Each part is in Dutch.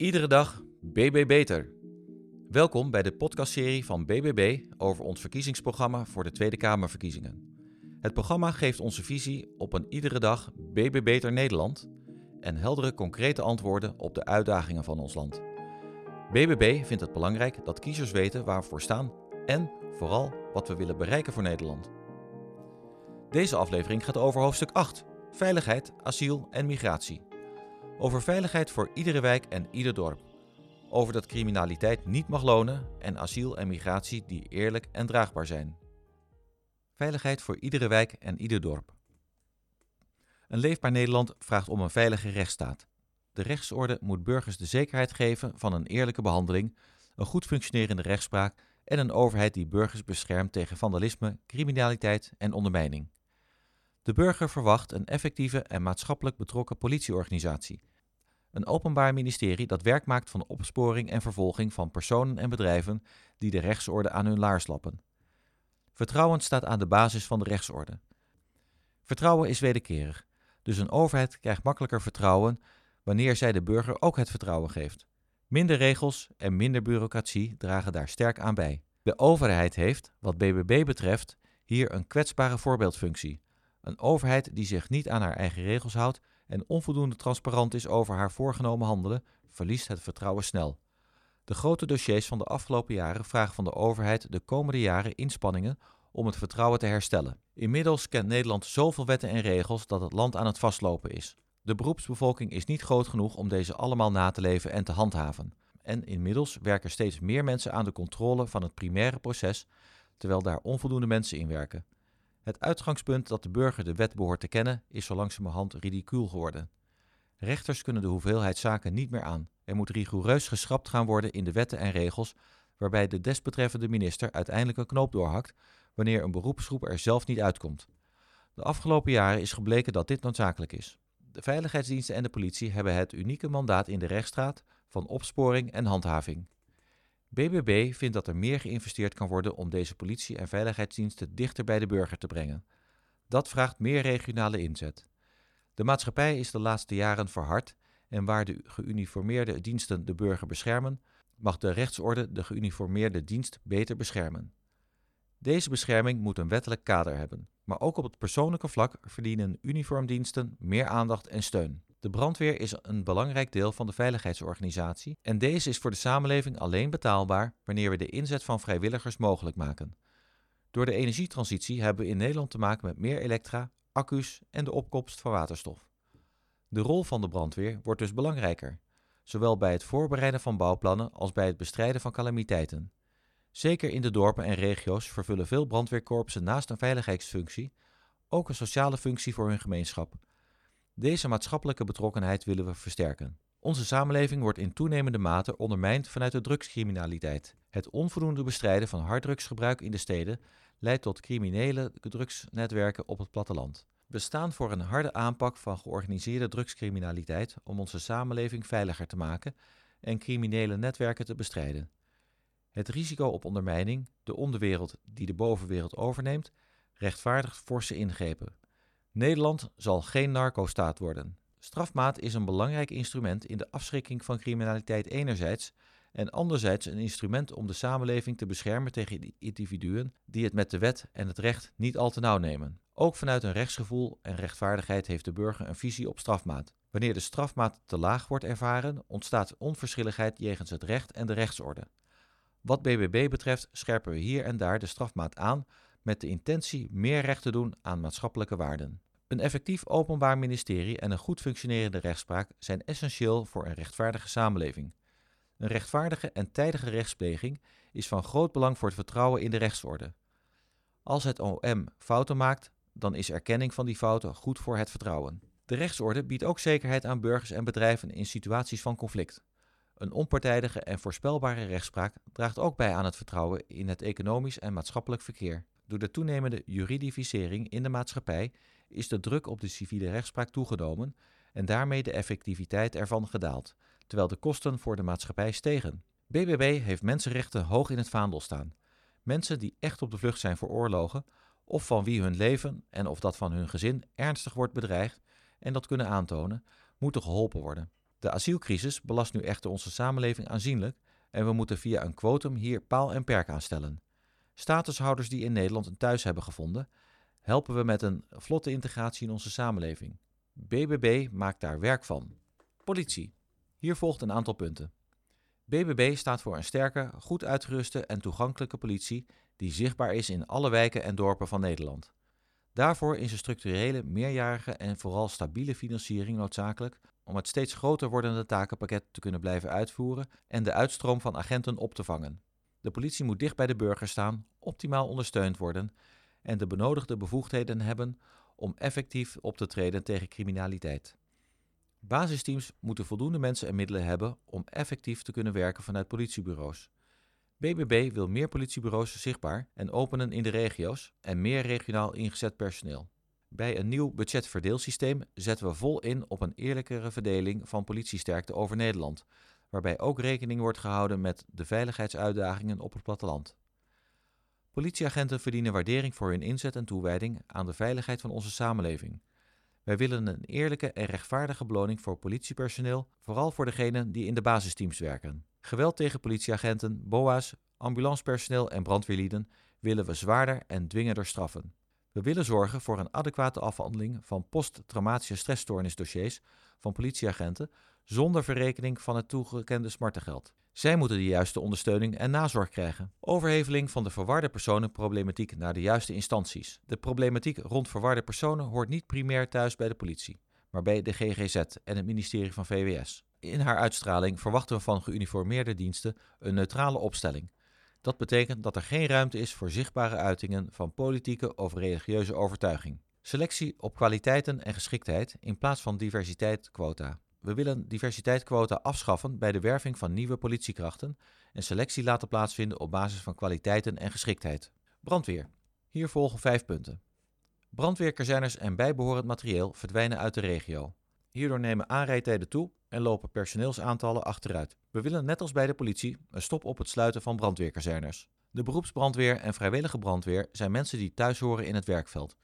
Iedere dag BB Beter. Welkom bij de podcastserie van BBB over ons verkiezingsprogramma voor de Tweede Kamerverkiezingen. Het programma geeft onze visie op een iedere dag BB Beter Nederland en heldere concrete antwoorden op de uitdagingen van ons land. BBB vindt het belangrijk dat kiezers weten waar we voor staan en vooral wat we willen bereiken voor Nederland. Deze aflevering gaat over hoofdstuk 8: Veiligheid, asiel en migratie. Over veiligheid voor iedere wijk en ieder dorp. Over dat criminaliteit niet mag lonen en asiel en migratie die eerlijk en draagbaar zijn. Veiligheid voor iedere wijk en ieder dorp. Een leefbaar Nederland vraagt om een veilige rechtsstaat. De rechtsorde moet burgers de zekerheid geven van een eerlijke behandeling, een goed functionerende rechtspraak en een overheid die burgers beschermt tegen vandalisme, criminaliteit en ondermijning. De burger verwacht een effectieve en maatschappelijk betrokken politieorganisatie. Een openbaar ministerie dat werk maakt van opsporing en vervolging van personen en bedrijven die de rechtsorde aan hun laars lappen. Vertrouwen staat aan de basis van de rechtsorde. Vertrouwen is wederkerig, dus een overheid krijgt makkelijker vertrouwen wanneer zij de burger ook het vertrouwen geeft. Minder regels en minder bureaucratie dragen daar sterk aan bij. De overheid heeft, wat BBB betreft, hier een kwetsbare voorbeeldfunctie. Een overheid die zich niet aan haar eigen regels houdt en onvoldoende transparant is over haar voorgenomen handelen, verliest het vertrouwen snel. De grote dossiers van de afgelopen jaren vragen van de overheid de komende jaren inspanningen om het vertrouwen te herstellen. Inmiddels kent Nederland zoveel wetten en regels dat het land aan het vastlopen is. De beroepsbevolking is niet groot genoeg om deze allemaal na te leven en te handhaven. En inmiddels werken steeds meer mensen aan de controle van het primaire proces, terwijl daar onvoldoende mensen in werken. Het uitgangspunt dat de burger de wet behoort te kennen is zo langzamerhand ridicuul geworden. Rechters kunnen de hoeveelheid zaken niet meer aan. Er moet rigoureus geschrapt gaan worden in de wetten en regels, waarbij de desbetreffende minister uiteindelijk een knoop doorhakt wanneer een beroepsgroep er zelf niet uitkomt. De afgelopen jaren is gebleken dat dit noodzakelijk is. De veiligheidsdiensten en de politie hebben het unieke mandaat in de rechtsstraat van opsporing en handhaving. BBB vindt dat er meer geïnvesteerd kan worden om deze politie- en veiligheidsdiensten dichter bij de burger te brengen. Dat vraagt meer regionale inzet. De maatschappij is de laatste jaren verhard en waar de geuniformeerde diensten de burger beschermen, mag de rechtsorde de geuniformeerde dienst beter beschermen. Deze bescherming moet een wettelijk kader hebben, maar ook op het persoonlijke vlak verdienen uniformdiensten meer aandacht en steun. De brandweer is een belangrijk deel van de veiligheidsorganisatie en deze is voor de samenleving alleen betaalbaar wanneer we de inzet van vrijwilligers mogelijk maken. Door de energietransitie hebben we in Nederland te maken met meer elektra, accu's en de opkomst van waterstof. De rol van de brandweer wordt dus belangrijker, zowel bij het voorbereiden van bouwplannen als bij het bestrijden van calamiteiten. Zeker in de dorpen en regio's vervullen veel brandweerkorpsen naast een veiligheidsfunctie ook een sociale functie voor hun gemeenschap. Deze maatschappelijke betrokkenheid willen we versterken. Onze samenleving wordt in toenemende mate ondermijnd vanuit de drugscriminaliteit. Het onvoldoende bestrijden van harddrugsgebruik in de steden leidt tot criminele drugsnetwerken op het platteland. We staan voor een harde aanpak van georganiseerde drugscriminaliteit om onze samenleving veiliger te maken en criminele netwerken te bestrijden. Het risico op ondermijning, de onderwereld die de bovenwereld overneemt, rechtvaardigt forse ingrepen. Nederland zal geen narco-staat worden. Strafmaat is een belangrijk instrument in de afschrikking van criminaliteit enerzijds en anderzijds een instrument om de samenleving te beschermen tegen individuen die het met de wet en het recht niet al te nauw nemen. Ook vanuit een rechtsgevoel en rechtvaardigheid heeft de burger een visie op strafmaat. Wanneer de strafmaat te laag wordt ervaren, ontstaat onverschilligheid jegens het recht en de rechtsorde. Wat BBB betreft scherpen we hier en daar de strafmaat aan met de intentie meer recht te doen aan maatschappelijke waarden. Een effectief openbaar ministerie en een goed functionerende rechtspraak zijn essentieel voor een rechtvaardige samenleving. Een rechtvaardige en tijdige rechtspleging is van groot belang voor het vertrouwen in de rechtsorde. Als het OM fouten maakt, dan is erkenning van die fouten goed voor het vertrouwen. De rechtsorde biedt ook zekerheid aan burgers en bedrijven in situaties van conflict. Een onpartijdige en voorspelbare rechtspraak draagt ook bij aan het vertrouwen in het economisch en maatschappelijk verkeer. Door de toenemende juridificering in de maatschappij is de druk op de civiele rechtspraak toegenomen en daarmee de effectiviteit ervan gedaald, terwijl de kosten voor de maatschappij stegen. BBB heeft mensenrechten hoog in het vaandel staan. Mensen die echt op de vlucht zijn voor oorlogen, of van wie hun leven en of dat van hun gezin ernstig wordt bedreigd en dat kunnen aantonen, moeten geholpen worden. De asielcrisis belast nu echter onze samenleving aanzienlijk en we moeten via een quotum hier paal en perk aan stellen. Statushouders die in Nederland een thuis hebben gevonden, helpen we met een vlotte integratie in onze samenleving. BBB maakt daar werk van. Politie. Hier volgt een aantal punten. BBB staat voor een sterke, goed uitgeruste en toegankelijke politie die zichtbaar is in alle wijken en dorpen van Nederland. Daarvoor is een structurele, meerjarige en vooral stabiele financiering noodzakelijk om het steeds groter wordende takenpakket te kunnen blijven uitvoeren en de uitstroom van agenten op te vangen. De politie moet dicht bij de burger staan, optimaal ondersteund worden en de benodigde bevoegdheden hebben om effectief op te treden tegen criminaliteit. Basisteams moeten voldoende mensen en middelen hebben om effectief te kunnen werken vanuit politiebureaus. BBB wil meer politiebureaus zichtbaar en openen in de regio's en meer regionaal ingezet personeel. Bij een nieuw budgetverdeelsysteem zetten we vol in op een eerlijkere verdeling van politiesterkte over Nederland, waarbij ook rekening wordt gehouden met de veiligheidsuitdagingen op het platteland. Politieagenten verdienen waardering voor hun inzet en toewijding aan de veiligheid van onze samenleving. Wij willen een eerlijke en rechtvaardige beloning voor politiepersoneel, vooral voor degenen die in de basisteams werken. Geweld tegen politieagenten, BOA's, ambulancepersoneel en brandweerlieden willen we zwaarder en dwingender straffen. We willen zorgen voor een adequate afhandeling van posttraumatische stressstoornisdossiers van politieagenten zonder verrekening van het toegekende smartengeld. Zij moeten de juiste ondersteuning en nazorg krijgen. Overheveling van de verwarde personenproblematiek naar de juiste instanties. De problematiek rond verwarde personen hoort niet primair thuis bij de politie, maar bij de GGZ en het ministerie van VWS. In haar uitstraling verwachten we van geuniformeerde diensten een neutrale opstelling. Dat betekent dat er geen ruimte is voor zichtbare uitingen van politieke of religieuze overtuiging. Selectie op kwaliteiten en geschiktheid in plaats van diversiteitsquota. We willen diversiteitsquota afschaffen bij de werving van nieuwe politiekrachten en selectie laten plaatsvinden op basis van kwaliteiten en geschiktheid. Brandweer. Hier volgen vijf punten. Brandweerkazerners en bijbehorend materieel verdwijnen uit de regio. Hierdoor nemen aanrijdtijden toe en lopen personeelsaantallen achteruit. We willen net als bij de politie een stop op het sluiten van brandweerkazerners. De beroepsbrandweer en vrijwillige brandweer zijn mensen die thuis horen in het werkveld.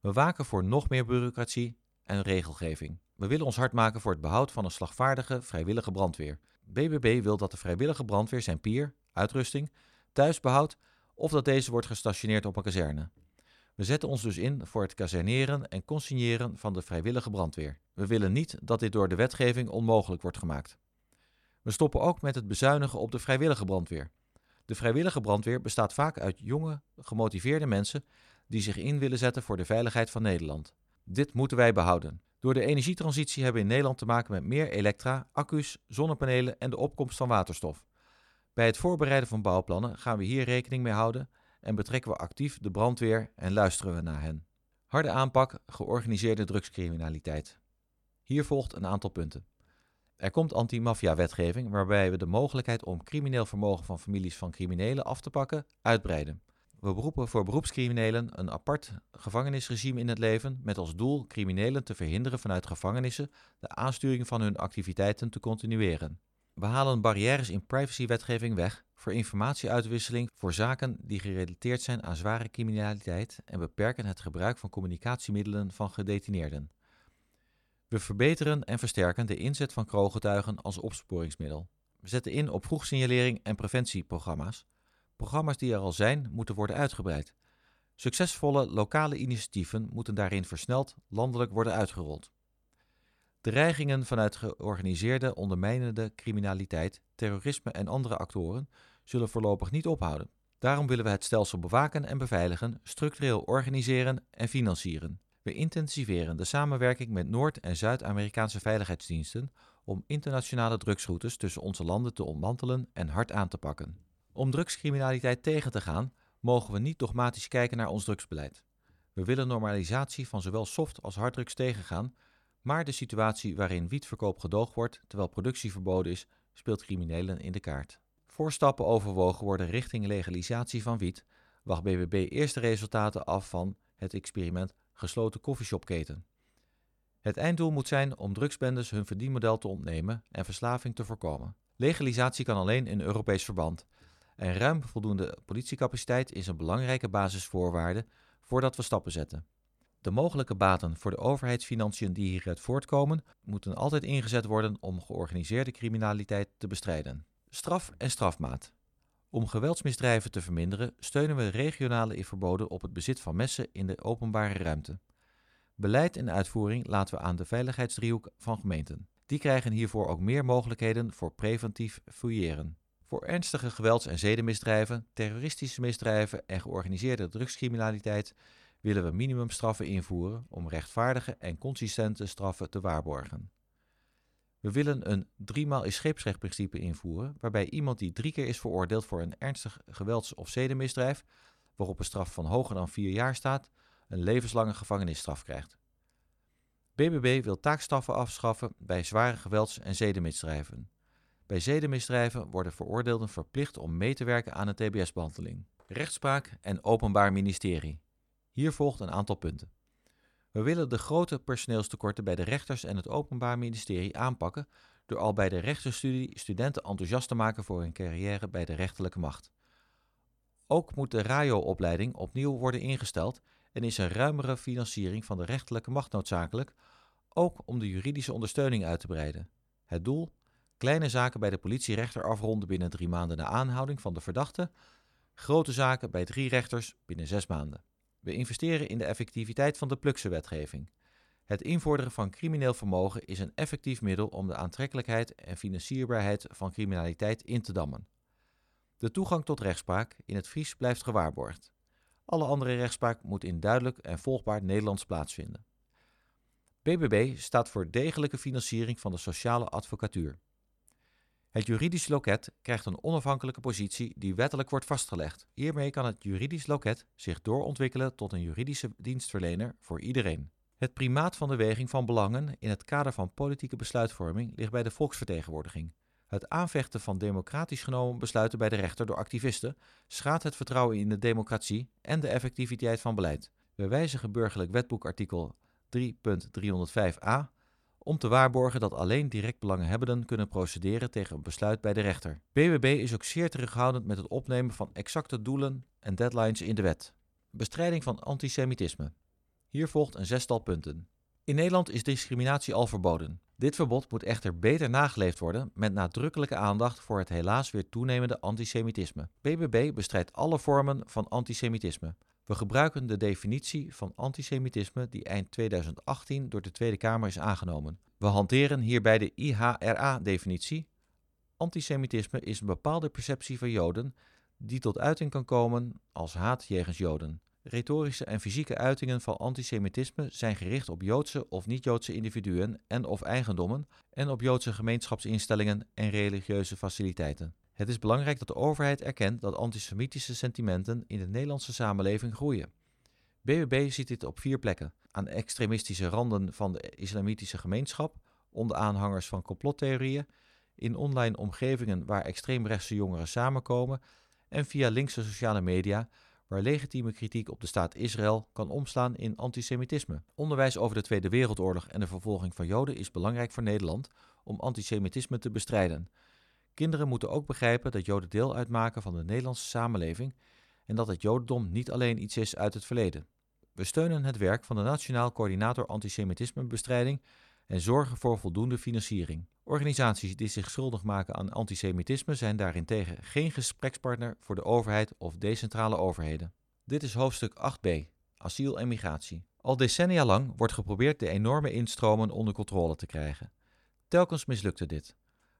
We waken voor nog meer bureaucratie en regelgeving. We willen ons hard maken voor het behoud van een slagvaardige vrijwillige brandweer. BBB wil dat de vrijwillige brandweer zijn pier, uitrusting, thuis behoudt of dat deze wordt gestationeerd op een kazerne. We zetten ons dus in voor het kazerneren en consigneren van de vrijwillige brandweer. We willen niet dat dit door de wetgeving onmogelijk wordt gemaakt. We stoppen ook met het bezuinigen op de vrijwillige brandweer. De vrijwillige brandweer bestaat vaak uit jonge, gemotiveerde mensen die zich in willen zetten voor de veiligheid van Nederland. Dit moeten wij behouden. Door de energietransitie hebben we in Nederland te maken met meer elektra, accu's, zonnepanelen en de opkomst van waterstof. Bij het voorbereiden van bouwplannen gaan we hier rekening mee houden en betrekken we actief de brandweer en luisteren we naar hen. Harde aanpak georganiseerde drugscriminaliteit. Hier volgt een aantal punten. Er komt anti-maffia-wetgeving waarbij we de mogelijkheid om crimineel vermogen van families van criminelen af te pakken uitbreiden. We beroepen voor beroepscriminelen een apart gevangenisregime in het leven met als doel criminelen te verhinderen vanuit gevangenissen de aansturing van hun activiteiten te continueren. We halen barrières in privacywetgeving weg voor informatieuitwisseling voor zaken die gerelateerd zijn aan zware criminaliteit en beperken het gebruik van communicatiemiddelen van gedetineerden. We verbeteren en versterken de inzet van kroongetuigen als opsporingsmiddel. We zetten in op vroegsignalering en preventieprogramma's. Programma's die er al zijn, moeten worden uitgebreid. Succesvolle lokale initiatieven moeten daarin versneld landelijk worden uitgerold. Dreigingen vanuit georganiseerde ondermijnende criminaliteit, terrorisme en andere actoren zullen voorlopig niet ophouden. Daarom willen we het stelsel bewaken en beveiligen, structureel organiseren en financieren. We intensiveren de samenwerking met Noord- en Zuid-Amerikaanse veiligheidsdiensten om internationale drugsroutes tussen onze landen te ontmantelen en hard aan te pakken. Om drugscriminaliteit tegen te gaan, mogen we niet dogmatisch kijken naar ons drugsbeleid. We willen normalisatie van zowel soft als harddrugs tegengaan, maar de situatie waarin wietverkoop gedoogd wordt terwijl productie verboden is, speelt criminelen in de kaart. Voor stappen overwogen worden richting legalisatie van wiet, wacht BBB eerste resultaten af van het experiment gesloten koffieshopketen. Het einddoel moet zijn om drugsbendes hun verdienmodel te ontnemen en verslaving te voorkomen. Legalisatie kan alleen in Europees verband en ruim voldoende politiecapaciteit is een belangrijke basisvoorwaarde voordat we stappen zetten. De mogelijke baten voor de overheidsfinanciën die hieruit voortkomen, moeten altijd ingezet worden om georganiseerde criminaliteit te bestrijden. Straf en strafmaat. Om geweldsmisdrijven te verminderen, steunen we regionale verboden op het bezit van messen in de openbare ruimte. Beleid en uitvoering laten we aan de veiligheidsdriehoek van gemeenten. Die krijgen hiervoor ook meer mogelijkheden voor preventief fouilleren. Voor ernstige gewelds- en zedenmisdrijven, terroristische misdrijven en georganiseerde drugscriminaliteit willen we minimumstraffen invoeren om rechtvaardige en consistente straffen te waarborgen. We willen een driemaal is scheepsrechtprincipe invoeren, waarbij iemand die drie keer is veroordeeld voor een ernstig gewelds- of zedenmisdrijf, waarop een straf van hoger dan vier jaar staat, een levenslange gevangenisstraf krijgt. BBB wil taakstraffen afschaffen bij zware gewelds- en zedenmisdrijven. Bij zedenmisdrijven worden veroordeelden verplicht om mee te werken aan een TBS-behandeling. Rechtspraak en openbaar ministerie. Hier volgt een aantal punten. We willen de grote personeelstekorten bij de rechters en het Openbaar Ministerie aanpakken door al bij de rechterstudie studenten enthousiast te maken voor hun carrière bij de rechterlijke macht. Ook moet de RAJO-opleiding opnieuw worden ingesteld en is een ruimere financiering van de rechterlijke macht noodzakelijk, ook om de juridische ondersteuning uit te breiden. Het doel? Kleine zaken bij de politierechter afronden binnen drie maanden na aanhouding van de verdachte, grote zaken bij drie rechters binnen zes maanden. We investeren in de effectiviteit van de Plukse wetgeving. Het invorderen van crimineel vermogen is een effectief middel om de aantrekkelijkheid en financierbaarheid van criminaliteit in te dammen. De toegang tot rechtspraak in het Fries blijft gewaarborgd. Alle andere rechtspraak moet in duidelijk en volgbaar Nederlands plaatsvinden. BBB staat voor degelijke financiering van de sociale advocatuur. Het juridisch loket krijgt een onafhankelijke positie die wettelijk wordt vastgelegd. Hiermee kan het juridisch loket zich doorontwikkelen tot een juridische dienstverlener voor iedereen. Het primaat van de weging van belangen in het kader van politieke besluitvorming ligt bij de volksvertegenwoordiging. Het aanvechten van democratisch genomen besluiten bij de rechter door activisten schaadt het vertrouwen in de democratie en de effectiviteit van beleid. We wijzigen burgerlijk wetboek artikel 3.305a om te waarborgen dat alleen direct belanghebbenden kunnen procederen tegen een besluit bij de rechter. BBB is ook zeer terughoudend met het opnemen van exacte doelen en deadlines in de wet. Bestrijding van antisemitisme. Hier volgt een zestal punten. In Nederland is discriminatie al verboden. Dit verbod moet echter beter nageleefd worden met nadrukkelijke aandacht voor het helaas weer toenemende antisemitisme. BBB bestrijdt alle vormen van antisemitisme. We gebruiken de definitie van antisemitisme die eind 2018 door de Tweede Kamer is aangenomen. We hanteren hierbij de IHRA-definitie. Antisemitisme is een bepaalde perceptie van Joden die tot uiting kan komen als haat jegens Joden. Retorische en fysieke uitingen van antisemitisme zijn gericht op Joodse of niet-Joodse individuen en of eigendommen en op Joodse gemeenschapsinstellingen en religieuze faciliteiten. Het is belangrijk dat de overheid erkent dat antisemitische sentimenten in de Nederlandse samenleving groeien. BBB ziet dit op vier plekken: aan extremistische randen van de islamitische gemeenschap, onder aanhangers van complottheorieën, in online omgevingen waar extreemrechtse jongeren samenkomen en via linkse sociale media waar legitieme kritiek op de staat Israël kan omslaan in antisemitisme. Onderwijs over de Tweede Wereldoorlog en de vervolging van Joden is belangrijk voor Nederland om antisemitisme te bestrijden. Kinderen moeten ook begrijpen dat Joden deel uitmaken van de Nederlandse samenleving en dat het Jodendom niet alleen iets is uit het verleden. We steunen het werk van de Nationaal Coördinator Antisemitismebestrijding en zorgen voor voldoende financiering. Organisaties die zich schuldig maken aan antisemitisme zijn daarentegen geen gesprekspartner voor de overheid of decentrale overheden. Dit is hoofdstuk 8b, asiel en migratie. Al decennia lang wordt geprobeerd de enorme instromen onder controle te krijgen. Telkens mislukte dit.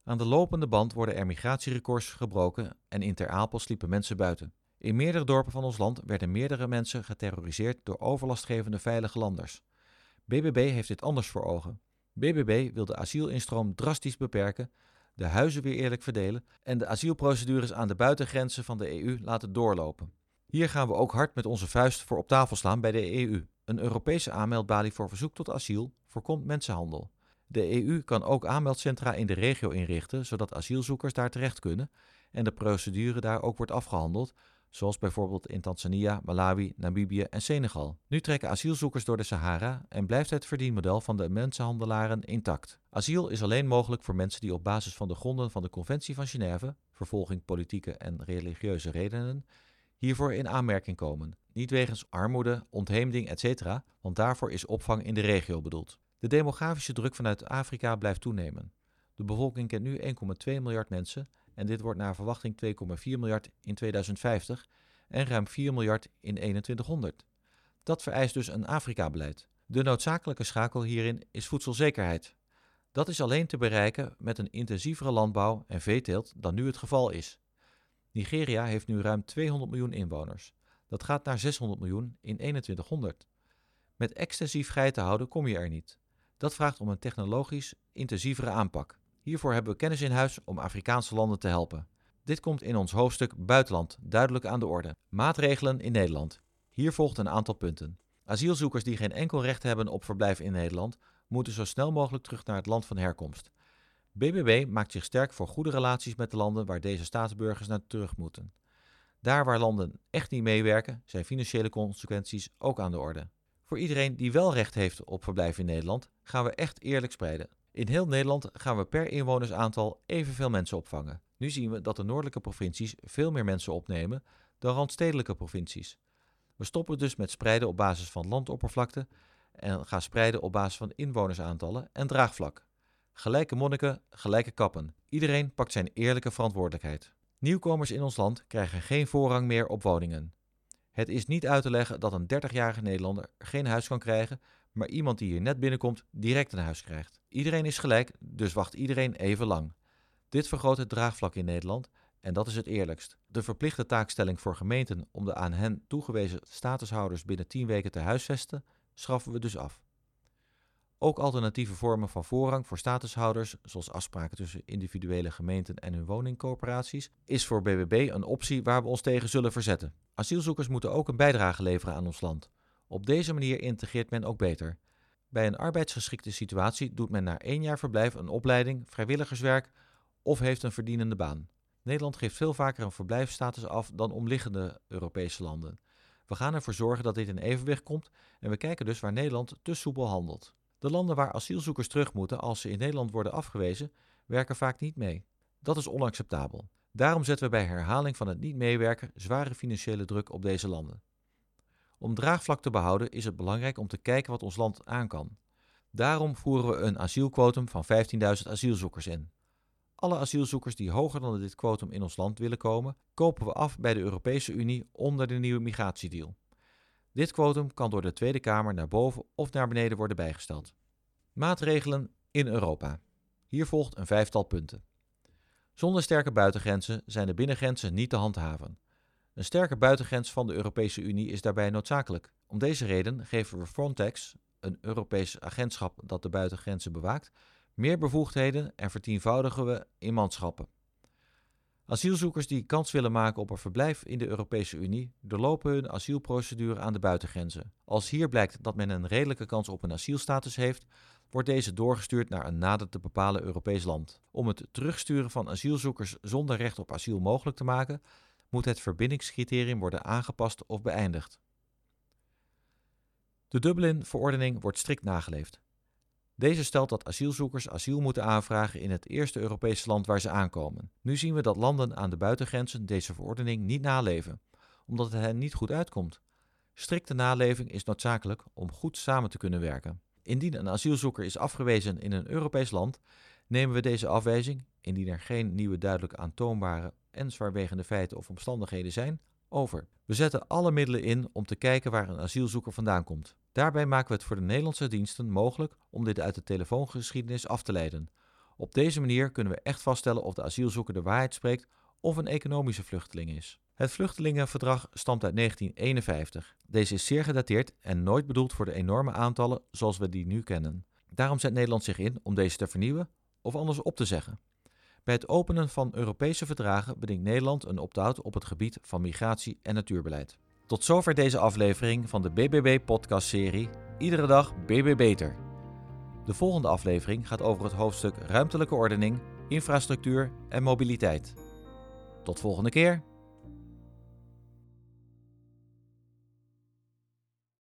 Aan de lopende band worden er migratierecords gebroken en in Ter Apel sliepen mensen buiten. In meerdere dorpen van ons land werden meerdere mensen geterroriseerd door overlastgevende veilige landers. BBB heeft dit anders voor ogen. BBB wil de asielinstroom drastisch beperken, de huizen weer eerlijk verdelen en de asielprocedures aan de buitengrenzen van de EU laten doorlopen. Hier gaan we ook hard met onze vuist voor op tafel slaan bij de EU. Een Europese aanmeldbalie voor verzoek tot asiel voorkomt mensenhandel. De EU kan ook aanmeldcentra in de regio inrichten, zodat asielzoekers daar terecht kunnen en de procedure daar ook wordt afgehandeld, zoals bijvoorbeeld in Tanzania, Malawi, Namibië en Senegal. Nu trekken asielzoekers door de Sahara en blijft het verdienmodel van de mensenhandelaren intact. Asiel is alleen mogelijk voor mensen die op basis van de gronden van de Conventie van Genève, vervolging politieke en religieuze redenen, hiervoor in aanmerking komen. Niet wegens armoede, ontheemding, etc., want daarvoor is opvang in de regio bedoeld. De demografische druk vanuit Afrika blijft toenemen. De bevolking kent nu 1,2 miljard mensen en dit wordt naar verwachting 2,4 miljard in 2050 en ruim 4 miljard in 2100. Dat vereist dus een Afrika-beleid. De noodzakelijke schakel hierin is voedselzekerheid. Dat is alleen te bereiken met een intensievere landbouw en veeteelt dan nu het geval is. Nigeria heeft nu ruim 200 miljoen inwoners. Dat gaat naar 600 miljoen in 2100. Met extensief geitenhouden kom je er niet. Dat vraagt om een technologisch intensievere aanpak. Hiervoor hebben we kennis in huis om Afrikaanse landen te helpen. Dit komt in ons hoofdstuk Buitenland duidelijk aan de orde. Maatregelen in Nederland. Hier volgt een aantal punten. Asielzoekers die geen enkel recht hebben op verblijf in Nederland, moeten zo snel mogelijk terug naar het land van herkomst. BBB maakt zich sterk voor goede relaties met de landen waar deze staatsburgers naar terug moeten. Daar waar landen echt niet meewerken, zijn financiële consequenties ook aan de orde. Voor iedereen die wel recht heeft op verblijf in Nederland, gaan we echt eerlijk spreiden. In heel Nederland gaan we per inwonersaantal evenveel mensen opvangen. Nu zien we dat de noordelijke provincies veel meer mensen opnemen dan randstedelijke provincies. We stoppen dus met spreiden op basis van landoppervlakte en gaan spreiden op basis van inwonersaantallen en draagvlak. Gelijke monniken, gelijke kappen. Iedereen pakt zijn eerlijke verantwoordelijkheid. Nieuwkomers in ons land krijgen geen voorrang meer op woningen. Het is niet uit te leggen dat een 30-jarige Nederlander geen huis kan krijgen, maar iemand die hier net binnenkomt direct een huis krijgt. Iedereen is gelijk, dus wacht iedereen even lang. Dit vergroot het draagvlak in Nederland en dat is het eerlijkst. De verplichte taakstelling voor gemeenten om de aan hen toegewezen statushouders binnen 10 weken te huisvesten, schaffen we dus af. Ook alternatieve vormen van voorrang voor statushouders, zoals afspraken tussen individuele gemeenten en hun woningcoöperaties, is voor BBB een optie waar we ons tegen zullen verzetten. Asielzoekers moeten ook een bijdrage leveren aan ons land. Op deze manier integreert men ook beter. Bij een arbeidsgeschikte situatie doet men na één jaar verblijf een opleiding, vrijwilligerswerk of heeft een verdienende baan. Nederland geeft veel vaker een verblijfsstatus af dan omliggende Europese landen. We gaan ervoor zorgen dat dit in evenwicht komt en we kijken dus waar Nederland te soepel handelt. De landen waar asielzoekers terug moeten als ze in Nederland worden afgewezen, werken vaak niet mee. Dat is onacceptabel. Daarom zetten we bij herhaling van het niet meewerken zware financiële druk op deze landen. Om draagvlak te behouden is het belangrijk om te kijken wat ons land aan kan. Daarom voeren we een asielquotum van 15.000 asielzoekers in. Alle asielzoekers die hoger dan dit quotum in ons land willen komen, kopen we af bij de Europese Unie onder de nieuwe migratiedeal. Dit quotum kan door de Tweede Kamer naar boven of naar beneden worden bijgesteld. Maatregelen in Europa. Hier volgt een vijftal punten. Zonder sterke buitengrenzen zijn de binnengrenzen niet te handhaven. Een sterke buitengrens van de Europese Unie is daarbij noodzakelijk. Om deze reden geven we Frontex, een Europees agentschap dat de buitengrenzen bewaakt, meer bevoegdheden en vertienvoudigen we in manschappen. Asielzoekers die kans willen maken op een verblijf in de Europese Unie doorlopen hun asielprocedure aan de buitengrenzen. Als hier blijkt dat men een redelijke kans op een asielstatus heeft, wordt deze doorgestuurd naar een nader te bepalen Europees land. Om het terugsturen van asielzoekers zonder recht op asiel mogelijk te maken, moet het verbindingscriterium worden aangepast of beëindigd. De Dublin-verordening wordt strikt nageleefd. Deze stelt dat asielzoekers asiel moeten aanvragen in het eerste Europese land waar ze aankomen. Nu zien we dat landen aan de buitengrenzen deze verordening niet naleven, omdat het hen niet goed uitkomt. Strikte naleving is noodzakelijk om goed samen te kunnen werken. Indien een asielzoeker is afgewezen in een Europees land, nemen we deze afwijzing, indien er geen nieuwe duidelijk aantoonbare en zwaarwegende feiten of omstandigheden zijn, over. We zetten alle middelen in om te kijken waar een asielzoeker vandaan komt. Daarbij maken we het voor de Nederlandse diensten mogelijk om dit uit de telefoongeschiedenis af te leiden. Op deze manier kunnen we echt vaststellen of de asielzoeker de waarheid spreekt of een economische vluchteling is. Het vluchtelingenverdrag stamt uit 1951. Deze is zeer gedateerd en nooit bedoeld voor de enorme aantallen zoals we die nu kennen. Daarom zet Nederland zich in om deze te vernieuwen of anders op te zeggen. Bij het openen van Europese verdragen bedingt Nederland een opt-out op het gebied van migratie en natuurbeleid. Tot zover deze aflevering van de BBB-podcastserie Iedere dag BB Beter. De volgende aflevering gaat over het hoofdstuk Ruimtelijke ordening, infrastructuur en mobiliteit. Tot volgende keer.